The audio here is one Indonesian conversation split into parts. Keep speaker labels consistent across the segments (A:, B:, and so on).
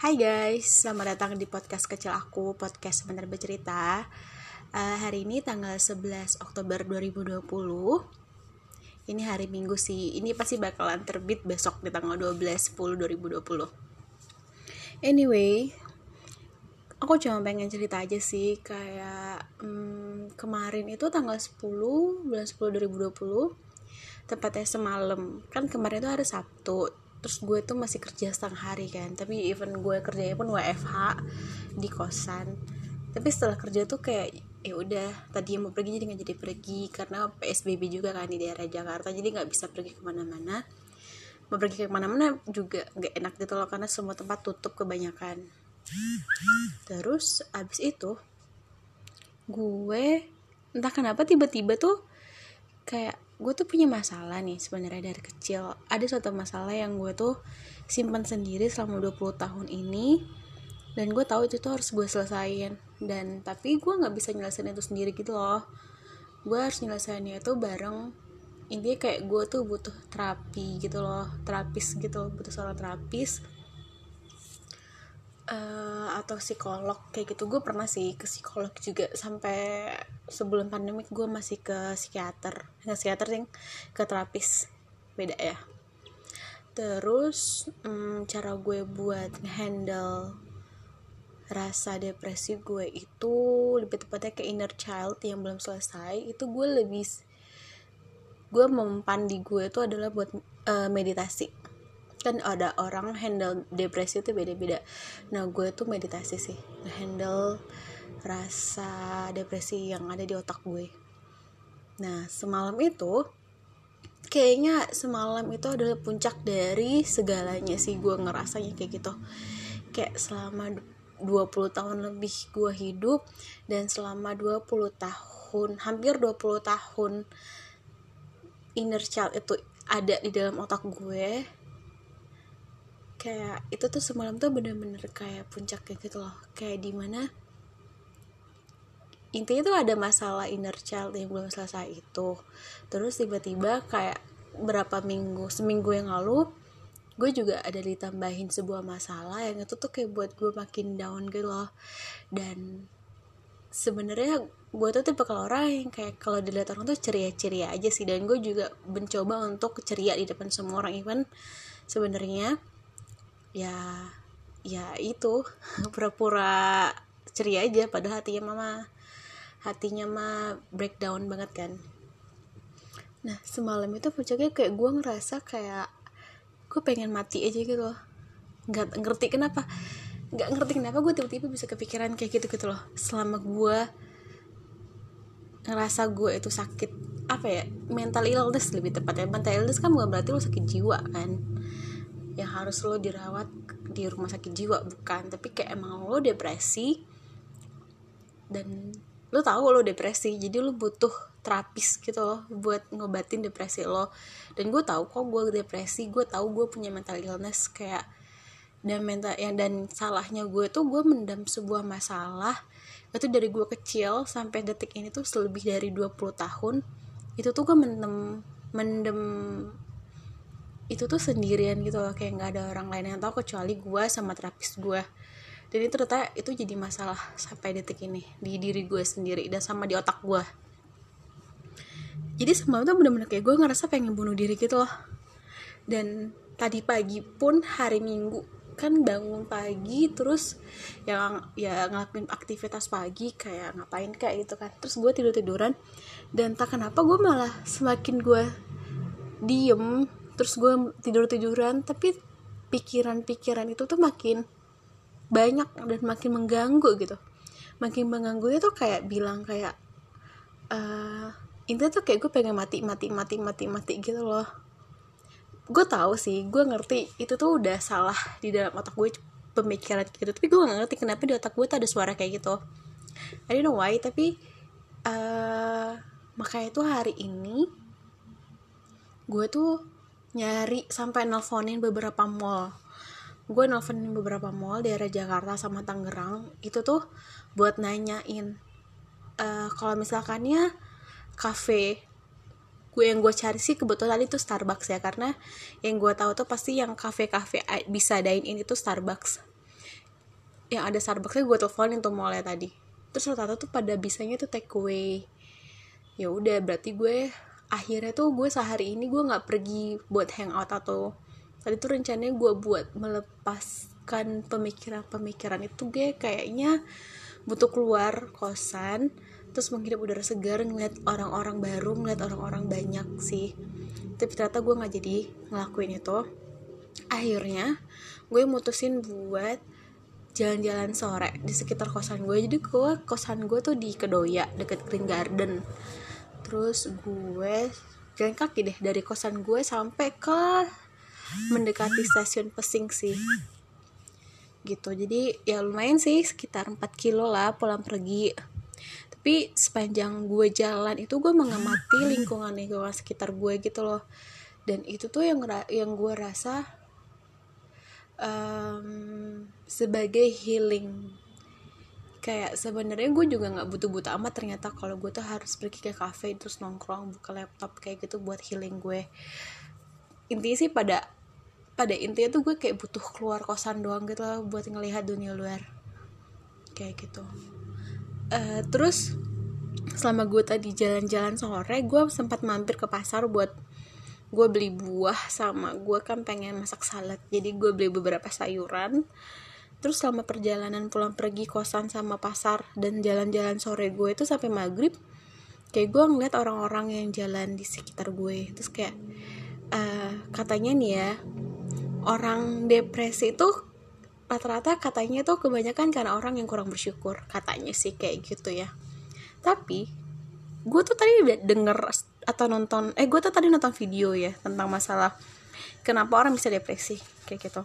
A: Hai guys, selamat datang di podcast kecil aku, podcast sebentar bercerita. Uh, Hari ini tanggal 11 Oktober 2020 Ini hari Minggu sih, ini pasti bakalan terbit besok di tanggal 12 10 2020 Anyway, aku cuma pengen cerita aja sih. Kayak um, kemarin itu tanggal 10 bulan 10 2020 Tepatnya semalam, kan kemarin itu hari Sabtu terus gue tuh masih kerja setengah hari kan tapi even gue kerjanya pun WFH di kosan. Tapi setelah kerja tuh kayak ya udah tadi mau pergi jadi nggak jadi pergi karena PSBB juga kan di daerah Jakarta jadi nggak bisa pergi ke mana-mana. Mau pergi ke mana-mana juga nggak enak gitu loh karena semua tempat tutup kebanyakan. Terus abis itu gue entah kenapa tiba-tiba tuh kayak gue tuh punya masalah nih sebenarnya dari kecil. Ada suatu masalah yang gue tuh simpan sendiri selama 20 tahun ini dan gue tahu itu tuh harus gue selesain. Dan tapi gue nggak bisa nyelesain itu sendiri gitu loh. Gue harus nyelesainnya itu bareng intinya kayak gue tuh butuh terapi gitu loh terapis gitu butuh seorang terapis uh, atau psikolog kayak gitu. Gue pernah sih ke psikolog juga sampai sebelum pandemik gue masih ke psikiater. Nggak psikiater sih ke terapis. Beda ya. Terus um, cara gue buat handle rasa depresi gue itu lebih tepatnya ke inner child yang belum selesai itu gue lebih gue mempan di gue itu adalah buat uh, meditasi kan ada orang handle depresi itu beda-beda. Nah gue tuh meditasi sih. Handle rasa depresi yang ada di otak gue. Nah semalam itu kayaknya semalam itu adalah puncak dari segalanya sih gue ngerasanya kayak gitu. Kayak selama 20 tahun lebih gue hidup dan selama 20 tahun hampir 20 tahun inner child itu ada di dalam otak gue kayak itu tuh semalam tuh bener-bener kayak puncaknya gitu loh. Kayak di mana intinya tuh ada masalah inner child yang belum selesai itu. Terus tiba-tiba kayak berapa minggu seminggu yang lalu gue juga ada ditambahin sebuah masalah yang itu tuh kayak buat gue makin down gitu loh. Dan sebenarnya gue tuh tipe kalau orang yang kayak kalau dilihat orang tuh ceria-ceria aja sih. Dan gue juga mencoba untuk ceria di depan semua orang even sebenarnya ya ya itu pura-pura ceria aja padahal hatinya mama hatinya mah breakdown banget kan. Nah semalam itu puncaknya kayak gue ngerasa kayak gue pengen mati aja gitu loh. Nggak ngerti kenapa nggak ngerti kenapa gue tiba-tiba bisa kepikiran kayak gitu gitu loh. Selama gue ngerasa gue itu sakit apa ya mental illness lebih tepatnya. Mental illness kan bukan berarti lo sakit jiwa kan yang harus lo dirawat di rumah sakit jiwa bukan. Tapi kayak emang lo depresi dan lo tahu lo depresi jadi lo butuh terapis gitu loh buat ngobatin depresi lo. Dan gue tahu kok gue depresi gue tahu gue punya mental illness kayak dan mental yang dan salahnya gue tuh gue mendam sebuah masalah itu dari gue kecil sampai detik ini tuh lebih dari 20 tahun itu tuh gue mendem mendem itu tuh sendirian gitu loh kayak nggak ada orang lain yang tahu kecuali gue sama terapis gue dan itu ternyata itu jadi masalah sampai detik ini di diri gue sendiri dan sama di otak gue jadi semalam tuh bener-bener kayak gue ngerasa pengen bunuh diri gitu loh. Dan tadi pagi pun hari minggu kan bangun pagi terus yang ya ngelakuin aktivitas pagi kayak ngapain kayak gitu kan. Terus gue tidur tiduran dan tak kenapa gue malah semakin gue diem terus gue tidur tiduran tapi pikiran-pikiran itu tuh makin banyak dan makin mengganggu gitu. Makin mengganggu itu kayak bilang kayak uh, intinya tuh kayak gue pengen mati mati mati mati mati gitu loh. Gue tahu sih gue ngerti itu tuh udah salah di dalam otak gue pemikiran gitu. Tapi gue gak ngerti kenapa di otak gue tuh ada suara kayak gitu. I don't know why tapi uh, makanya tuh hari ini gue tuh nyari sampai nelfonin beberapa mall. Gue nelfonin beberapa mall daerah Jakarta sama Tangerang itu tuh buat nanyain uh, kalau misalkannya cafe gue yang gue cari sih kebetulan itu Starbucks ya karena yang gue tahu tuh pasti yang cafe-cafe bisa dine in itu Starbucks. Yang ada Starbucksnya gue teleponin tuh mulai tadi. Terus rata-rata tuh pada bisanya tuh take away. Ya udah berarti gue akhirnya tuh gue sehari ini gue nggak pergi buat hangout atau tadi tuh rencananya gue buat melepaskan pemikiran-pemikiran itu gue kayaknya butuh keluar kosan terus menghirup udara segar ngeliat orang-orang baru ngeliat orang-orang banyak sih. Tapi ternyata gue nggak jadi ngelakuin itu. Akhirnya gue mutusin buat jalan-jalan sore di sekitar kosan gue. Jadi gue kosan gue tuh di Kedoya deket Green Garden terus gue jalan kaki deh dari kosan gue sampai ke mendekati stasiun Pesing sih. Gitu jadi ya lumayan sih sekitar 4 kilo lah pulang pergi. Tapi sepanjang gue jalan itu gue mengamati lingkungan lingkungan sekitar gue gitu loh. Dan itu tuh yang yang gue rasa um, sebagai healing kayak sebenarnya gue juga nggak butuh-butuh amat ternyata kalau gue tuh harus pergi ke cafe terus nongkrong buka laptop kayak gitu buat healing gue intinya sih pada pada intinya tuh gue kayak butuh keluar kosan doang gitu loh buat ngelihat dunia luar. Kayak gitu. Uh, terus selama gue tadi jalan-jalan sore gue sempat mampir ke pasar buat gue beli buah sama gue kan pengen masak salad. Jadi gue beli beberapa sayuran terus selama perjalanan pulang pergi kosan sama pasar dan jalan-jalan sore gue itu sampai maghrib kayak gue ngeliat orang-orang yang jalan di sekitar gue. Terus kayak uh, katanya nih ya orang depresi itu rata-rata katanya tuh kebanyakan karena orang yang kurang bersyukur katanya sih kayak gitu ya. Tapi gue tuh tadi denger atau nonton eh gue tuh tadi nonton video ya tentang masalah kenapa orang bisa depresi kayak gitu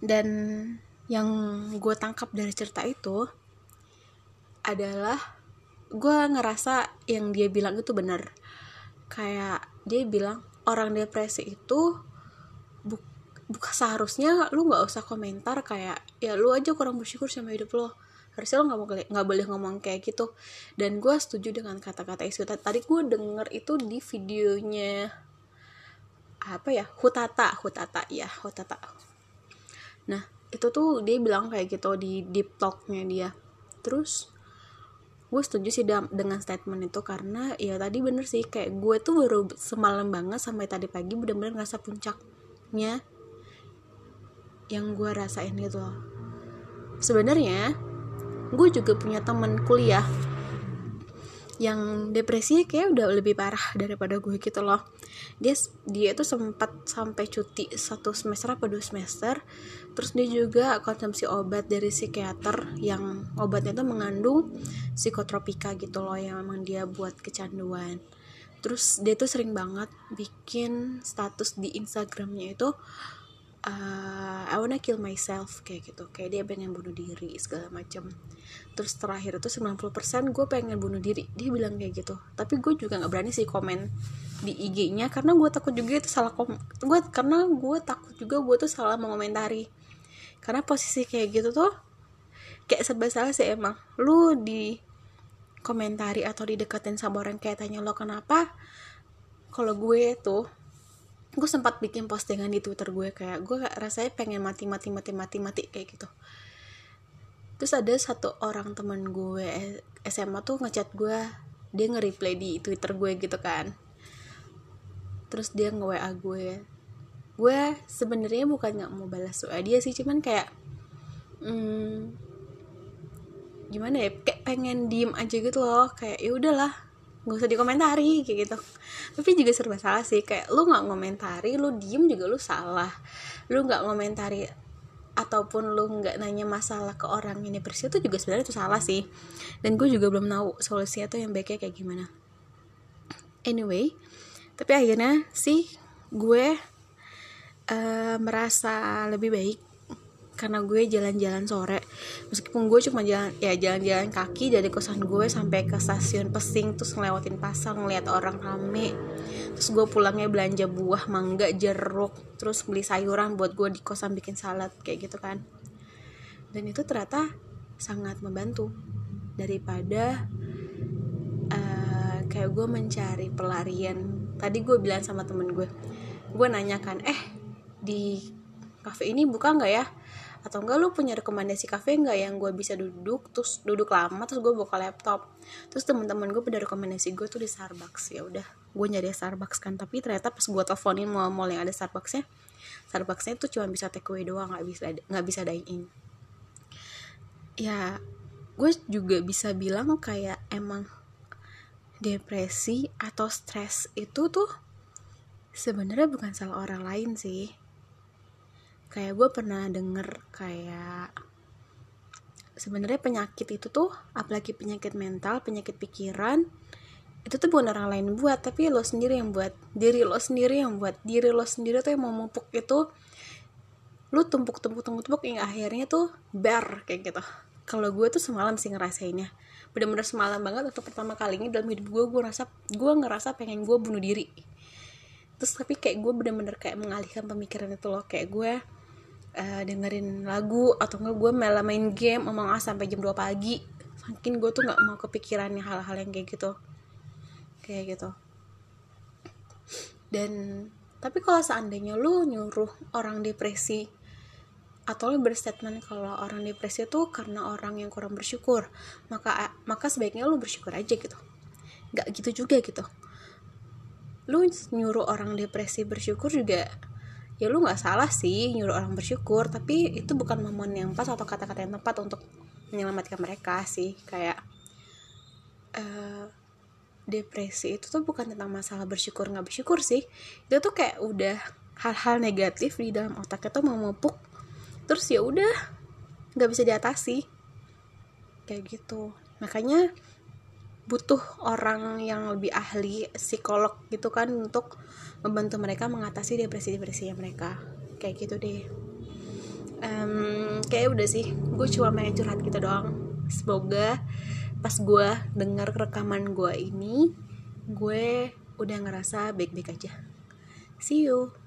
A: dan yang gue tangkap dari cerita itu adalah gue ngerasa yang dia bilang itu bener kayak dia bilang orang depresi itu bu bukan seharusnya lu nggak usah komentar kayak ya lu aja kurang bersyukur sama hidup lo harusnya lo nggak boleh nggak boleh ngomong kayak gitu. Dan gue setuju dengan kata-kata itu. Tadi gue denger itu di videonya apa ya? Hutata hutata ya hutata nah itu tuh dia bilang kayak gitu di deep talknya dia. Terus gue setuju sih dengan statement itu karena ya tadi bener sih kayak gue tuh baru semalam banget sampai tadi pagi bener-bener ngerasa puncaknya yang gue rasain gitu loh. Sebenarnya gue juga punya temen kuliah yang depresi kayak udah lebih parah daripada gue gitu loh. Dia dia tuh sempat sampai cuti satu semester apa dua semester. Terus dia juga konsumsi obat dari psikiater yang obatnya tuh mengandung psikotropika gitu loh yang memang dia buat kecanduan. Terus dia tuh sering banget bikin status di instagramnya itu uh, I wanna kill myself kayak gitu. Kayak dia pengen bunuh diri segala macam terus terakhir itu 90% gue pengen bunuh diri. Dia bilang kayak gitu. Tapi gue juga nggak berani sih komen di IG-nya karena gue takut juga itu salah kom gue karena gue takut juga gue tuh salah mengomentari. Karena posisi kayak gitu tuh kayak serba salah sih emang. Lu di komentari atau dideketin sama orang kayak tanya lo kenapa kalau gue tuh gue sempat bikin postingan di twitter gue kayak gue rasanya pengen mati mati mati mati mati kayak gitu. Terus ada satu orang temen gue SMA tuh ngechat gue dia nge-reply di twitter gue gitu kan. Terus dia nge WA gue. Gue sebenarnya bukan nggak mau balas WA dia sih cuman kayak hmm, gimana ya kayak pengen diem aja gitu loh. Kayak ya udahlah nggak usah dikomentari kayak gitu. Tapi juga serba salah sih kayak lu nggak ngomentari lu diem juga lu salah. Lu nggak ngomentari ataupun lu nggak nanya masalah ke orang ini bersih itu juga sebenarnya itu salah sih. Dan gue juga belum tahu solusinya tuh yang baiknya kayak gimana. Anyway tapi akhirnya sih gue uh, merasa lebih baik karena gue jalan-jalan sore. Meskipun gue cuma jalan ya jalan-jalan kaki dari kosan gue sampai ke stasiun Pesing terus ngelewatin pasar ngeliat orang rame. Terus gue pulangnya belanja buah mangga jeruk terus beli sayuran buat gue di kosan bikin salad kayak gitu kan. Dan itu ternyata sangat membantu daripada uh, kayak gue mencari pelarian. Tadi gue bilang sama temen gue gue nanyakan eh di cafe ini buka nggak ya atau enggak lu punya rekomendasi kafe enggak yang gue bisa duduk terus duduk lama terus gue buka laptop. Terus teman-teman gue pada rekomendasi gue tuh di Starbucks. Ya udah gue nyari Starbucks kan. Tapi ternyata pas gue teleponin mall-mall yang ada Starbucksnya Starbucksnya tuh cuma bisa take away doang nggak bisa nggak bisa dine in ya gue juga bisa bilang kayak emang depresi atau stres itu tuh sebenarnya bukan salah orang lain sih kayak gue pernah denger kayak sebenarnya penyakit itu tuh apalagi penyakit mental penyakit pikiran itu tuh bukan orang lain buat tapi lo sendiri yang buat. Diri lo sendiri yang buat. Diri lo sendiri tuh yang mau mupuk itu lu tumpuk tumpuk tumpuk tumpuk yang akhirnya tuh bar kayak gitu. Kalau gue tuh semalam sih ngerasainnya. Bener-bener semalam banget untuk pertama kalinya dalam hidup gue gue ngerasa gue ngerasa pengen gue bunuh diri. Terus tapi kayak gue bener-bener kayak mengalihkan pemikiran itu loh. Kayak gue uh, dengerin lagu atau enggak gue malah main game ngomong ah sampai jam 2 pagi. Saking gue tuh nggak mau kepikirannya hal-hal yang kayak gitu. Kayak gitu. Dan tapi kalau seandainya lu nyuruh orang depresi atau lu berstatement kalau orang depresi itu karena orang yang kurang bersyukur maka maka sebaiknya lu bersyukur aja gitu. Nggak gitu juga gitu. Lu nyuruh orang depresi bersyukur juga ya lu nggak salah sih nyuruh orang bersyukur tapi itu bukan momen yang pas atau kata-kata yang tepat untuk menyelamatkan mereka sih. Kayak uh, depresi itu tuh bukan tentang masalah bersyukur nggak bersyukur sih. Itu tuh kayak udah hal-hal negatif di dalam otaknya tuh memupuk terus ya udah nggak bisa diatasi. Kayak gitu. Makanya butuh orang yang lebih ahli psikolog gitu kan untuk membantu mereka mengatasi depresi-depresinya mereka. Kayak gitu deh. Um, kayak udah sih gue cuma pengen curhat gitu doang. Semoga pas gue dengar rekaman gue ini gue udah ngerasa baik-baik aja. See you